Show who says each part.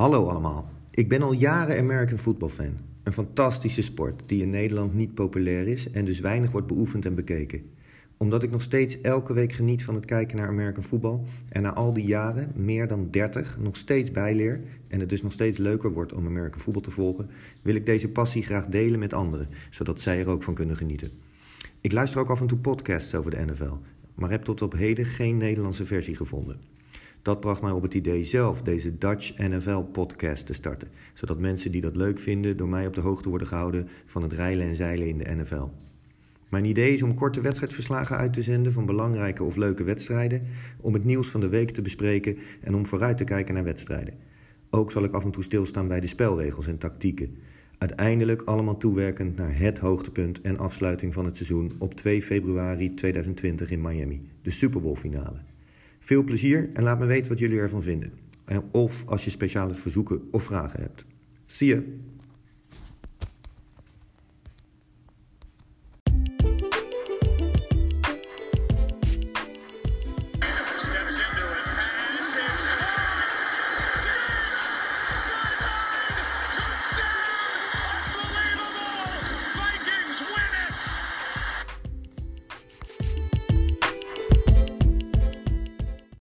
Speaker 1: Hallo allemaal. Ik ben al jaren American football fan. Een fantastische sport die in Nederland niet populair is en dus weinig wordt beoefend en bekeken. Omdat ik nog steeds elke week geniet van het kijken naar American football en na al die jaren, meer dan 30, nog steeds bijleer en het dus nog steeds leuker wordt om American football te volgen, wil ik deze passie graag delen met anderen, zodat zij er ook van kunnen genieten. Ik luister ook af en toe podcasts over de NFL, maar heb tot op heden geen Nederlandse versie gevonden. Dat bracht mij op het idee zelf deze Dutch NFL podcast te starten, zodat mensen die dat leuk vinden door mij op de hoogte worden gehouden van het rijlen en zeilen in de NFL. Mijn idee is om korte wedstrijdverslagen uit te zenden van belangrijke of leuke wedstrijden, om het nieuws van de week te bespreken en om vooruit te kijken naar wedstrijden. Ook zal ik af en toe stilstaan bij de spelregels en tactieken. Uiteindelijk allemaal toewerkend naar het hoogtepunt en afsluiting van het seizoen op 2 februari 2020 in Miami, de Super Bowl finale. Veel plezier en laat me weten wat jullie ervan vinden. Of als je speciale verzoeken of vragen hebt. Zie je!